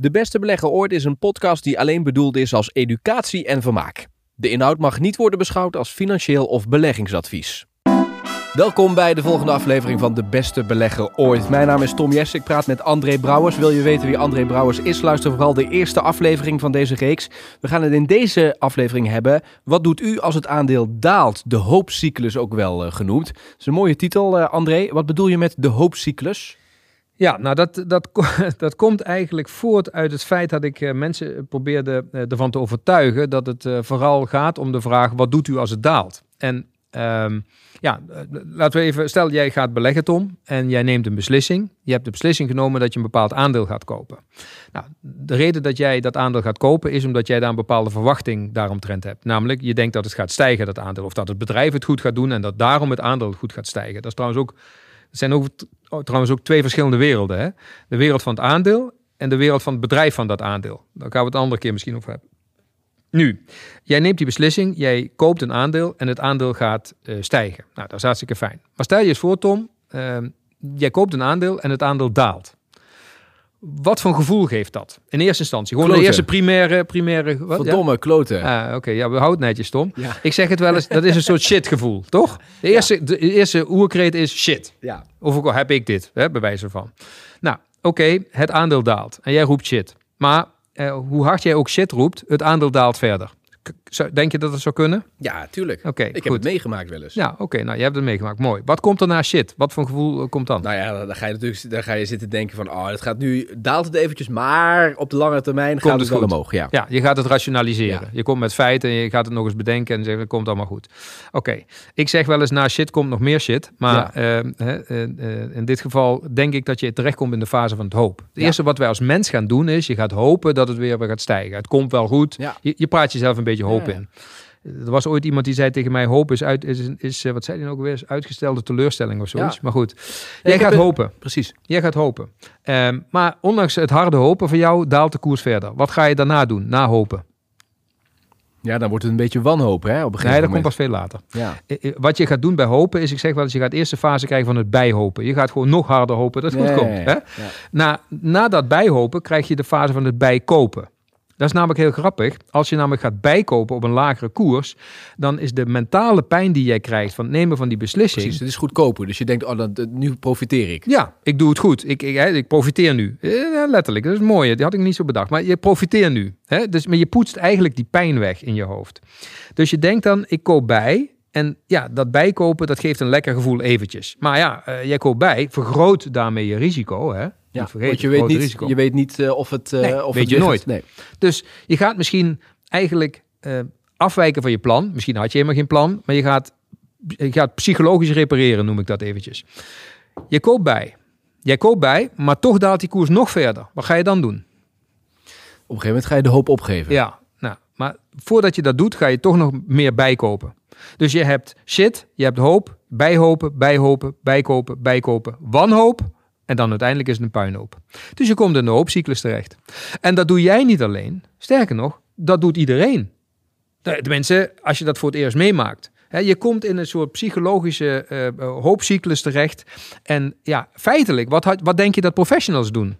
De Beste Belegger Ooit is een podcast die alleen bedoeld is als educatie en vermaak. De inhoud mag niet worden beschouwd als financieel of beleggingsadvies. Welkom bij de volgende aflevering van De Beste Belegger Ooit. Mijn naam is Tom Jess, ik praat met André Brouwers. Wil je weten wie André Brouwers is? Luister vooral de eerste aflevering van deze reeks. We gaan het in deze aflevering hebben. Wat doet u als het aandeel daalt? De hoopcyclus ook wel uh, genoemd. Dat is een mooie titel, uh, André. Wat bedoel je met de hoopcyclus? Ja, nou dat, dat, dat komt eigenlijk voort uit het feit dat ik uh, mensen probeerde uh, ervan te overtuigen dat het vooral gaat om de vraag: wat doet u als het daalt? En um, ja, laten we even, stel jij gaat beleggen, Tom, en jij neemt een beslissing. Je hebt de beslissing genomen dat je een bepaald aandeel gaat kopen. Nou, de reden dat jij dat aandeel gaat kopen is omdat jij daar een bepaalde verwachting daaromtrent hebt. Namelijk, je denkt dat het gaat stijgen, dat aandeel, of dat het bedrijf het goed gaat doen en dat daarom het aandeel goed gaat stijgen. Dat is trouwens ook zijn ook, oh, trouwens ook twee verschillende werelden. Hè? De wereld van het aandeel en de wereld van het bedrijf van dat aandeel. Daar gaan we het een andere keer misschien over hebben. Nu, jij neemt die beslissing, jij koopt een aandeel en het aandeel gaat uh, stijgen. Nou, dat is hartstikke fijn. Maar stel je eens voor, Tom, uh, jij koopt een aandeel en het aandeel daalt. Wat voor gevoel geeft dat? In eerste instantie. Gewoon kloten. de eerste primaire... primaire wat? Verdomme, ja? kloten. Ah, Oké, okay. ja, we houden netjes, Tom. Ja. Ik zeg het wel eens, dat is een soort shit gevoel, toch? De eerste, ja. de eerste oerkreet is shit. Ja. Of ook al heb ik dit, hè, bij wijze van. Nou, oké, okay, het aandeel daalt. En jij roept shit. Maar eh, hoe hard jij ook shit roept, het aandeel daalt verder. Denk je dat het zou kunnen? Ja, tuurlijk. Oké, ik heb het meegemaakt wel eens. Ja, oké. Okay, nou, je hebt het meegemaakt. Mooi. Wat komt er na shit? Wat voor gevoel uh, komt dan? Nou ja, dan ga je natuurlijk dan ga je zitten denken van, oh, het gaat nu daalt het eventjes, maar op de lange termijn komt gaat het, het wel omhoog. Ja. ja, je gaat het rationaliseren. Ja. Je komt met feiten en je gaat het nog eens bedenken en zeggen, het komt allemaal goed. Oké, okay. ik zeg wel eens, na shit komt nog meer shit. Maar ja. uh, uh, uh, in dit geval denk ik dat je terechtkomt in de fase van het hoop. Het eerste wat wij als mens gaan doen is, je gaat hopen dat het weer weer gaat stijgen. Het komt wel goed. Je, je praat jezelf een beetje hoop in. Er was ooit iemand die zei tegen mij: hoop is, uit, is, is wat zei hij nou ook weer? Uitgestelde teleurstelling of zoiets. Ja. Maar goed, jij gaat hopen. Precies. Jij gaat hopen. Um, maar ondanks het harde hopen van jou daalt de koers verder. Wat ga je daarna doen? Na hopen. Ja, dan wordt het een beetje wanhopen, hè? Op een nee, dat komt pas veel later. Ja. Wat je gaat doen bij hopen is, ik zeg wel eens, je gaat eerst de fase krijgen van het bijhopen. Je gaat gewoon nog harder hopen dat het nee, goed komt. Hè? Ja. Na, na dat bijhopen krijg je de fase van het bijkopen. Dat is namelijk heel grappig. Als je namelijk gaat bijkopen op een lagere koers, dan is de mentale pijn die jij krijgt van het nemen van die beslissing. Precies, het is goedkoper. Dus je denkt, oh, dat, nu profiteer ik. Ja, ik doe het goed. Ik, ik, ik profiteer nu. Ja, letterlijk, dat is mooi. Die had ik niet zo bedacht. Maar je profiteert nu. Hè? Dus, maar je poetst eigenlijk die pijn weg in je hoofd. Dus je denkt dan, ik koop bij. En ja, dat bijkopen, dat geeft een lekker gevoel eventjes. Maar ja, uh, jij koopt bij, vergroot daarmee je risico. Hè? Ja, vergeten, want je weet, niet, je weet niet uh, of het... Uh, nee, of weet het je nooit. Nee. Dus je gaat misschien eigenlijk uh, afwijken van je plan. Misschien had je helemaal geen plan, maar je gaat, je gaat psychologisch repareren, noem ik dat eventjes. Je koopt bij. Jij koopt bij, maar toch daalt die koers nog verder. Wat ga je dan doen? Op een gegeven moment ga je de hoop opgeven. Ja, nou, maar voordat je dat doet, ga je toch nog meer bijkopen. Dus je hebt shit, je hebt hoop, bijhopen, bijhopen, bijkopen, bijkopen, wanhoop en dan uiteindelijk is het een puinhoop. Dus je komt in de hoopcyclus terecht. En dat doe jij niet alleen. Sterker nog, dat doet iedereen. Tenminste, als je dat voor het eerst meemaakt. je komt in een soort psychologische uh, hoopcyclus terecht. En ja, feitelijk, wat, wat denk je dat professionals doen,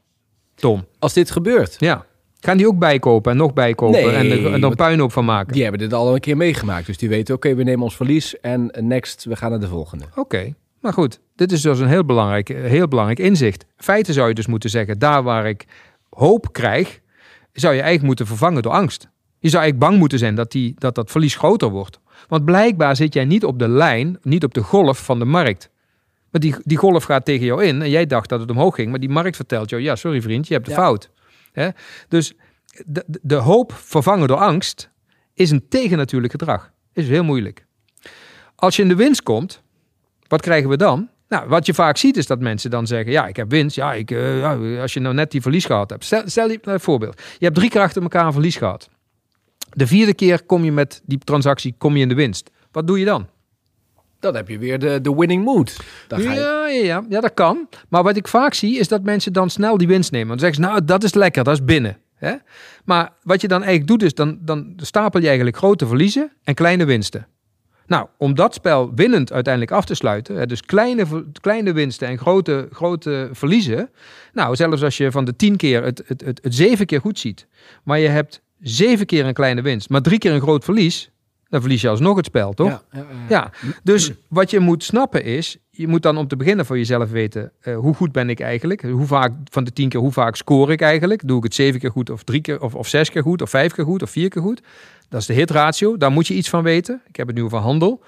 Tom? Als dit gebeurt? Ja. Gaan die ook bijkopen en nog bijkopen nee, en, er, en dan puinhoop van maken? Die hebben dit al een keer meegemaakt. Dus die weten, oké, okay, we nemen ons verlies en next, we gaan naar de volgende. Oké. Okay. Maar goed, dit is dus een heel belangrijk, heel belangrijk inzicht. Feiten zou je dus moeten zeggen, daar waar ik hoop krijg, zou je eigenlijk moeten vervangen door angst. Je zou eigenlijk bang moeten zijn dat, die, dat dat verlies groter wordt. Want blijkbaar zit jij niet op de lijn, niet op de golf van de markt. Maar die, die golf gaat tegen jou in en jij dacht dat het omhoog ging, maar die markt vertelt jou, ja sorry vriend, je hebt de ja. fout. Dus de, de hoop vervangen door angst is een tegennatuurlijk gedrag. Is heel moeilijk. Als je in de winst komt, wat krijgen we dan? Nou, wat je vaak ziet is dat mensen dan zeggen: Ja, ik heb winst. Ja, ik, uh, ja als je nou net die verlies gehad hebt. Stel, stel je een voorbeeld: je hebt drie keer achter elkaar een verlies gehad. De vierde keer kom je met die transactie kom je in de winst. Wat doe je dan? Dan heb je weer de, de winning mood. Dan ga je... ja, ja, ja, ja, dat kan. Maar wat ik vaak zie is dat mensen dan snel die winst nemen. Dan zeggen ze: Nou, dat is lekker, dat is binnen. Hè? Maar wat je dan eigenlijk doet, is dan, dan stapel je eigenlijk grote verliezen en kleine winsten. Nou, om dat spel winnend uiteindelijk af te sluiten, hè, dus kleine, kleine winsten en grote, grote verliezen. Nou, zelfs als je van de tien keer het, het, het, het zeven keer goed ziet, maar je hebt zeven keer een kleine winst, maar drie keer een groot verlies, dan verlies je alsnog het spel, toch? Ja, ja, ja. Ja, dus wat je moet snappen is, je moet dan om te beginnen voor jezelf weten, eh, hoe goed ben ik eigenlijk? Hoe vaak van de tien keer, hoe vaak score ik eigenlijk? Doe ik het zeven keer goed of drie keer of, of zes keer goed of vijf keer goed of vier keer goed? Dat is de hitratio, daar moet je iets van weten. Ik heb het nu over handel.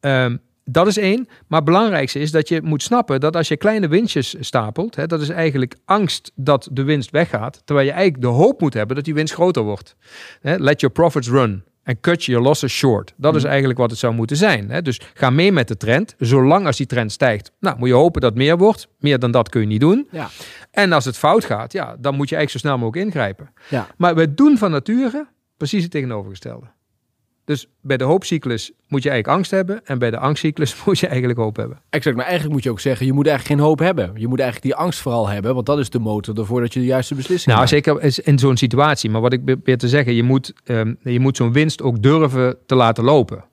Ehm, dat is één. Maar het belangrijkste is dat je moet snappen dat als je kleine winstjes stapelt, hè, dat is eigenlijk angst dat de winst weggaat, terwijl je eigenlijk de hoop moet hebben dat die winst groter wordt. Hè, let your profits run. En cut your losses short. Dat is eigenlijk wat het zou moeten zijn. Hè? Dus ga mee met de trend. Zolang als die trend stijgt, nou, moet je hopen dat meer wordt. Meer dan dat kun je niet doen. Ja. En als het fout gaat, ja, dan moet je eigenlijk zo snel mogelijk ingrijpen. Ja. Maar we doen van nature precies het tegenovergestelde. Dus bij de hoopcyclus moet je eigenlijk angst hebben. En bij de angstcyclus moet je eigenlijk hoop hebben. Exact, maar eigenlijk moet je ook zeggen, je moet eigenlijk geen hoop hebben. Je moet eigenlijk die angst vooral hebben, want dat is de motor ervoor dat je de juiste beslissing Nou, maakt. zeker in zo'n situatie. Maar wat ik probeer te zeggen, je moet, ehm, je moet zo'n winst ook durven te laten lopen.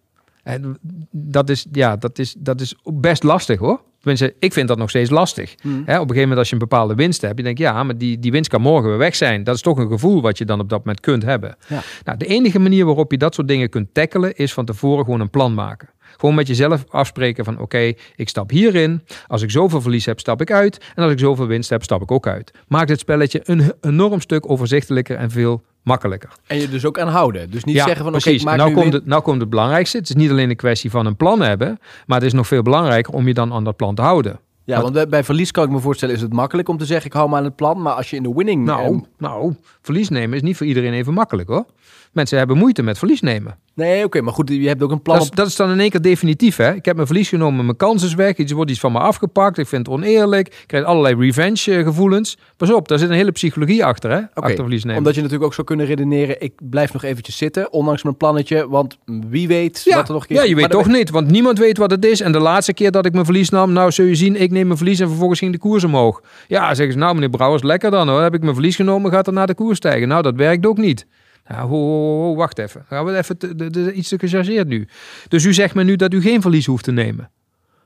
En dat is, ja, dat is, dat is best lastig hoor. Tenminste, ik vind dat nog steeds lastig. Hmm. Op een gegeven moment als je een bepaalde winst hebt, je denkt, ja, maar die, die winst kan morgen weer weg zijn. Dat is toch een gevoel wat je dan op dat moment kunt hebben. Ja. Nou, de enige manier waarop je dat soort dingen kunt tackelen, is van tevoren gewoon een plan maken. Gewoon met jezelf afspreken van, oké, ik stap hierin. Als ik zoveel verlies heb, stap ik uit. En als ik zoveel winst heb, stap ik ook uit. Maakt het spelletje een enorm stuk overzichtelijker en veel makkelijker. En je dus ook aan houden. Dus niet Ja, zeggen van, oké, maak nou, nu komt het, nou komt het belangrijkste. Het is niet alleen een kwestie van een plan hebben, maar het is nog veel belangrijker om je dan aan dat plan te houden. Ja, want bij- bij verlies kan ik me voorstellen, is het makkelijk om te zeggen, ik hou me aan het plan. Maar als je in de winning... Nou, ehm, nou, verlies nemen is niet voor iedereen even makkelijk hoor. Mensen hebben moeite met verlies nemen. nee, oké, maar goed, je hebt ook een plan Dat is, op... dat is dan in één keer definitief. Hè? Ik heb mijn verlies genomen, mijn kans is weg. Iets wordt iets van me afgepakt. Ik vind het oneerlijk. Ik krijg allerlei revenge eh, gevoelens. Pas op, daar zit een hele psychologie achter, hè? achter verlies nemen. Omdat je natuurlijk ook zou kunnen redeneren, ik blijf nog eventjes zitten, ondanks mijn plannetje. Want wie weet Ja, wat er nog een keer... ja, je weet toch niet, want niemand weet wat het is. En de laatste keer dat ik mijn verlies nam, nou zul je zien, ik neem mijn verlies en vervolgens ging de koers omhoog. Ja, zeggen ze, nou meneer Brouwers, lekker dan hoor. Heb ik mijn verlies genomen, gaat er naar de koers stijgen. Nou, dat werkt ook niet. Nou, wacht even. Gaan we even de, de- iets te gechargeerd nu. Dus u zegt me nu dat u geen verlies hoeft te nemen.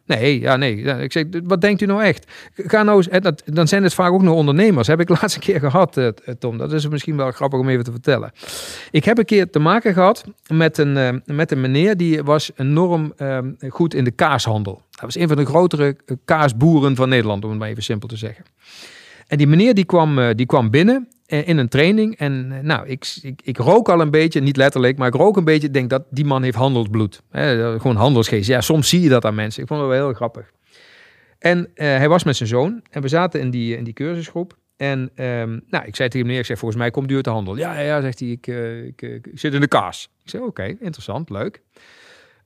Nee, ja, nee. Ik zeg, wat denkt u nou echt? Ga nou eens, dan zijn het vaak ook nog ondernemers. Heb ik de laatste keer gehad, eh, Tom. Dat is misschien wel grappig om even te vertellen. Ik heb een keer te maken gehad met een, eh, met een meneer die was enorm eh, goed in de kaashandel. Dat was een van de grotere eh, kaasboeren van Nederland, om het maar even simpel te zeggen. En die meneer die kwam, eh, die kwam binnen eh, in een training. En eh, nou, ik, ik, ik rook al een beetje, niet letterlijk, maar ik rook een beetje. Denk dat die man heeft handelsbloed. Hè, gewoon handelsgeest. Ja, soms zie je dat aan mensen. Ik vond het wel heel grappig. En eh, hij was met zijn zoon. En we zaten in die, in die cursusgroep. En ehm, nou, ik zei tegen meneer, ik zeg, volgens mij komt u uit de handel. Ja, ja, zegt hij, ik, eh, ik, eh, ik zit in de kaas. Ik zeg, oké, interessant, leuk.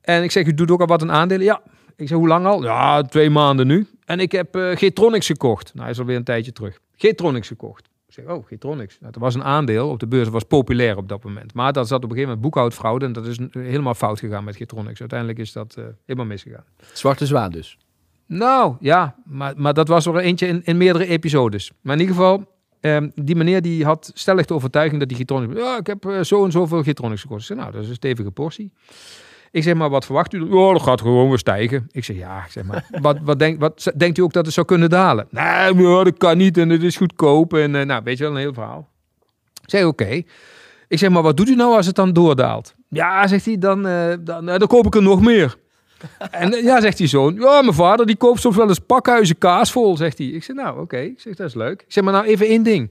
En ik zeg, u doet ook al wat een aandelen? Ja. Ik zeg, hoe lang al? Ja, twee maanden nu. En ik heb eh Getronics gekocht. Nou, hij is alweer een tijdje terug. Getronics gekocht. Zeg, oh, Getronics. Nou, dat was een aandeel op de beurs. Dat was populair op dat moment. Maar dat zat op een gegeven moment boekhoudfraude. En dat is helemaal fout gegaan met Getronics. Uiteindelijk is dat eh, helemaal misgegaan. Zwarte zwaan dus. Nou, ja, maar, maar dat was er eentje in, in meerdere episodes. Maar in ieder geval, ehm, die meneer die had stellig de overtuiging dat die Getronics... Ja, ik heb eh, zo en zoveel Getronics gekocht. Ik zei, nou, dat is een stevige portie. Ik zeg maar, wat verwacht u? Ja, dat gaat gewoon weer stijgen. Ik zeg, ja, ik zeg maar, wat, wat, denk, wat denkt u ook dat het zou kunnen dalen? Nee, dat kan niet en het is goedkoop. En eh, nou, weet je wel, een heel verhaal. Ik zeg, oké. Ik zeg, maar wat doet u nou als het dan doordaalt? Ja, zegt hij, dan, eh, dan, eh, dan koop ik er nog meer. En ja, zegt die zoon. Ja, mijn vader die koopt soms wel eens pakhuizen kaas vol, zegt hij. Ik zeg, nou, oké. Ik zeg, dat is leuk. Ik zeg, maar nou even één ding.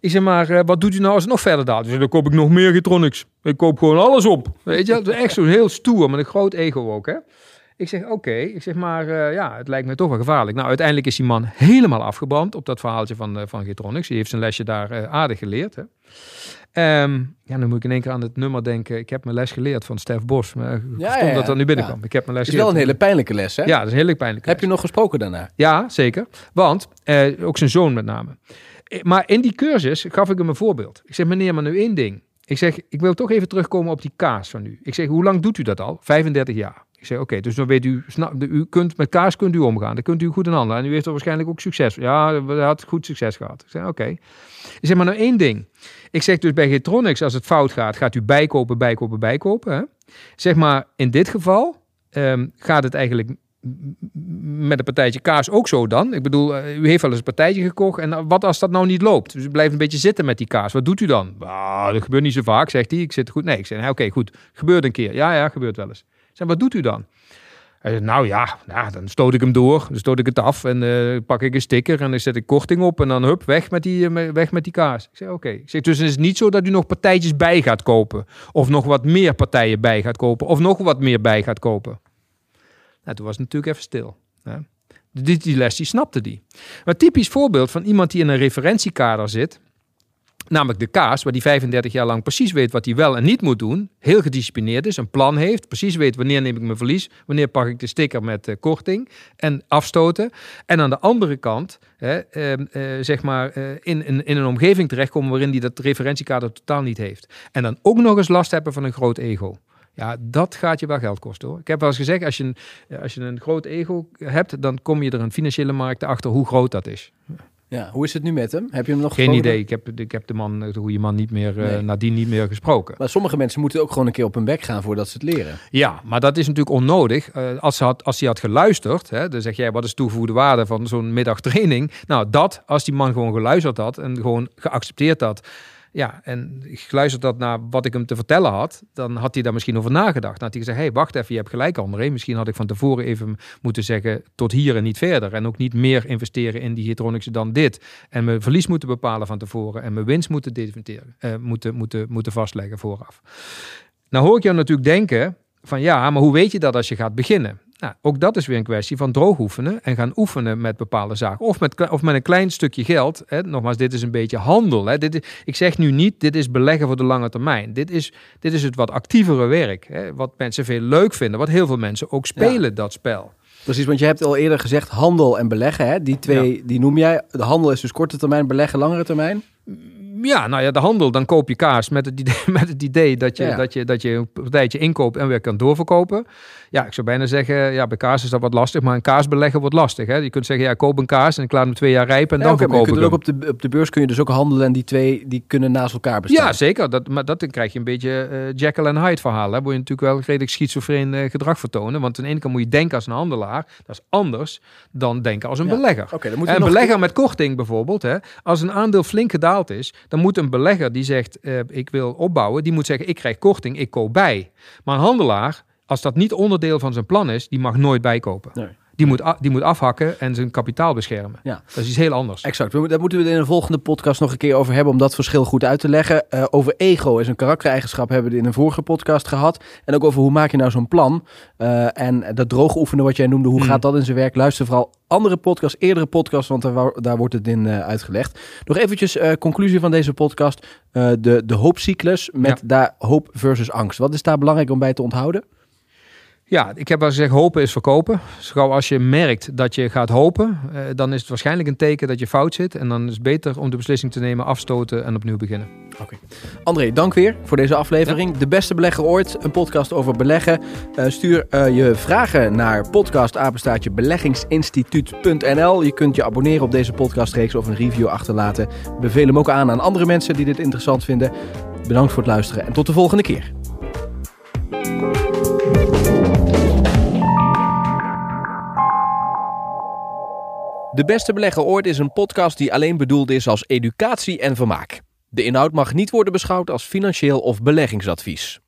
Ik zeg, maar eh, wat doet u nou als het nog verder daalt? Zegt, dan koop ik nog meer Getronics. Ik koop gewoon alles op. Weet je, dat is echt zo heel stoer, met een groot ego ook, hè. Ik zeg, oké. Ik zeg, maar eh, ja, het lijkt me toch wel gevaarlijk. Nou, uiteindelijk is die man helemaal afgebrand op dat verhaaltje van, eh, van Getronics. Die heeft zijn lesje daar aardig geleerd, hè. Ehm, ja, dan moet ik in één keer aan het nummer denken. Ik heb mijn les geleerd van Stef Bos. Maar Ja, dat dat nu binnenkwam. Ik heb mijn les Het is wel een hele pijnlijke les, hè? Ja, dat is een hele pijnlijk. Heb je nog gesproken daarna? Ja, zeker. Want, ook zijn zoon met name. Maar in die cursus gaf ik hem een voorbeeld. Ik zeg, meneer, maar nu één ding. Ik zeg, ik wil toch even terugkomen op die kaas van u. Ik zeg, hoe lang doet u dat al? 35 jaar. Ik zeg, oké, dus dan weet u, snap, u kunt, met kaas kunt u omgaan. Dan kunt u goed in handelen. En u heeft er waarschijnlijk ook succes. Ja, hij had goed succes gehad. Ik zeg, oké. Ik zeg, maar nou één ding. Ik zeg dus bij Getronics, als het fout gaat, gaat u bijkopen, bijkopen, bijkopen. Hè? Zeg maar, in dit geval ehm, gaat het eigenlijk met een partijtje kaas ook zo dan? Ik bedoel, eh, u heeft wel eens een partijtje gekocht. En wat als dat nou niet loopt? Dus u blijft een beetje zitten met die kaas. Wat doet u dan? Ah, dat gebeurt niet zo vaak, zegt hij. Ik zit goed. Nee, ik zeg, oké, goed. Gebeurt een keer. Ja, ja, gebeurt wel eens. Zeg, wat doet u dan? Hij zei, nou ja, nou, dan stoot ik hem door. Dan stoot ik het af en uh, pak ik een sticker en dan zet ik korting op. En dan hup, weg met die, weg met die kaas. Ik zei, oké. Ik zeg, dus het is niet zo dat u nog partijtjes bij gaat kopen. Of nog wat meer partijen bij gaat kopen. Of nog wat meer bij gaat kopen. Nou, toen was het natuurlijk even stil. Hè? Die, die les, die snapte die. Maar typisch voorbeeld van iemand die in een referentiekader zit, namelijk de kaas, waar die 35 jaar lang precies weet wat hij wel en niet moet doen, heel gedisciplineerd is, een plan heeft, precies weet wanneer neem ik mijn verlies, wanneer pak ik de sticker met uh, korting en afstoten. En aan de andere kant, hè, uh, uh, zeg maar, in, in, in een omgeving terechtkomen waarin hij dat referentiekader totaal niet heeft. En dan ook nog eens last hebben van een groot ego. Ja, dat gaat je wel geld kosten hoor. Ik heb wel eens gezegd, als je een, als je een groot ego hebt, dan kom je er een financiële markt achter hoe groot dat is. Ja, hoe is het nu met hem? Heb je hem nog Geen idee. Ik heb, ik heb de man, de goede man niet meer, nee. uh, nadien niet meer gesproken. Maar sommige mensen moeten ook gewoon een keer op hun bek gaan voordat ze het leren. Ja, maar dat is natuurlijk onnodig. Uh, als, hij had, als hij had geluisterd, hè, dan zeg jij, wat is toegevoegde waarde van zo'n middagtraining? Nou, dat, als die man gewoon geluisterd had en gewoon geaccepteerd had ja, en ik luisterde dat naar wat ik hem te vertellen had. Dan had hij daar misschien over nagedacht. Dan had hij gezegd, hé, hey, wacht even, je hebt gelijk André. Misschien had ik van tevoren even moeten zeggen, tot hier en niet verder. En ook niet meer investeren in die heteronische dan dit. En mijn verlies moeten bepalen van tevoren. En mijn winst moeten, definiëren, uh, moeten, moeten, moeten vastleggen vooraf. Nou hoor ik jou natuurlijk denken van, ja, maar hoe weet je dat als je gaat beginnen? Nou, ook dat is weer een kwestie van droog oefenen en gaan oefenen met bepaalde zaken. Of met, of met een klein stukje geld. Hè. Nogmaals, dit is een beetje handel. Hè. Dit is, ik zeg nu niet, dit is beleggen voor de lange termijn. Dit is, dit is het wat actievere werk. Hè. Wat mensen veel leuk vinden. Wat heel veel mensen ook spelen, ja. dat spel. Precies, want je hebt al eerder gezegd handel en beleggen. Hè? Die twee ja. die noem jij. De handel is dus korte termijn, beleggen langere termijn. Ja, nou ja, de handel, dan koop je kaas met het idee, met het idee dat, je, ja. dat, je, dat je een partijtje inkoopt en weer kan doorverkopen. Ja, ik zou bijna zeggen, ja, bij kaas is dat wat lastig, maar een kaas beleggen wordt lastig. Hè? Je kunt zeggen, ja, koop een kaas en ik laat hem twee jaar rijpen en ja, dan okay, verkoop ik ook op de, op de beurs kun je dus ook handelen en die twee die kunnen naast elkaar bestaan. Ja, zeker. Dat, maar dat dan krijg je een beetje uh, Jekyll en Hyde verhaal. Hè? Word je natuurlijk wel redelijk schizofreen uh, gedrag vertonen. Want aan de ene kant moet je denken als een handelaar. Dat is anders dan denken als een ja. belegger. Okay, en een belegger met korting bijvoorbeeld. Hè? Als een aandeel flink gedaald is, dan moet een belegger die zegt, uh, ik wil opbouwen, die moet zeggen, ik krijg korting, ik koop bij. Maar een handelaar, als dat niet onderdeel van zijn plan is, die mag nooit bijkopen. Nee. Die moet, die moet afhakken en zijn kapitaal beschermen. Ja. Dat is iets heel anders. Exact. Daar moeten we het in een volgende podcast nog een keer over hebben om dat verschil goed uit te leggen. Uh, over ego is een karaktereigenschap hebben we het in een vorige podcast gehad. En ook over hoe maak je nou zo'n plan. Uh, en dat droog oefenen wat jij noemde, hoe hmm. gaat dat in zijn werk? Luister vooral andere podcasts, eerdere podcasts, want daar, daar wordt het in uh, uitgelegd. Nog eventjes conclusie van deze podcast. de, de hoopcyclus met ja. daar hoop versus angst. Wat is daar belangrijk om bij te onthouden? Ja, ik heb al gezegd, hopen is verkopen. Gauw als je merkt dat je gaat hopen, eh, dan is het waarschijnlijk een teken dat je fout zit. En dan is het beter om de beslissing te nemen, afstoten en opnieuw beginnen. Oké. Okay. André, dank weer voor deze aflevering. Ja. De beste belegger ooit, een podcast over beleggen. Uh, stuur uh, je vragen naar podcastapenstaatje beleggingsinstituut.nl. Je kunt je abonneren op deze podcastreeks of een review achterlaten. Beveel hem ook aan aan andere mensen die dit interessant vinden. Bedankt voor het luisteren en tot de volgende keer. De Beste Belegger Ooit is een podcast die alleen bedoeld is als educatie en vermaak. De inhoud mag niet worden beschouwd als financieel of beleggingsadvies.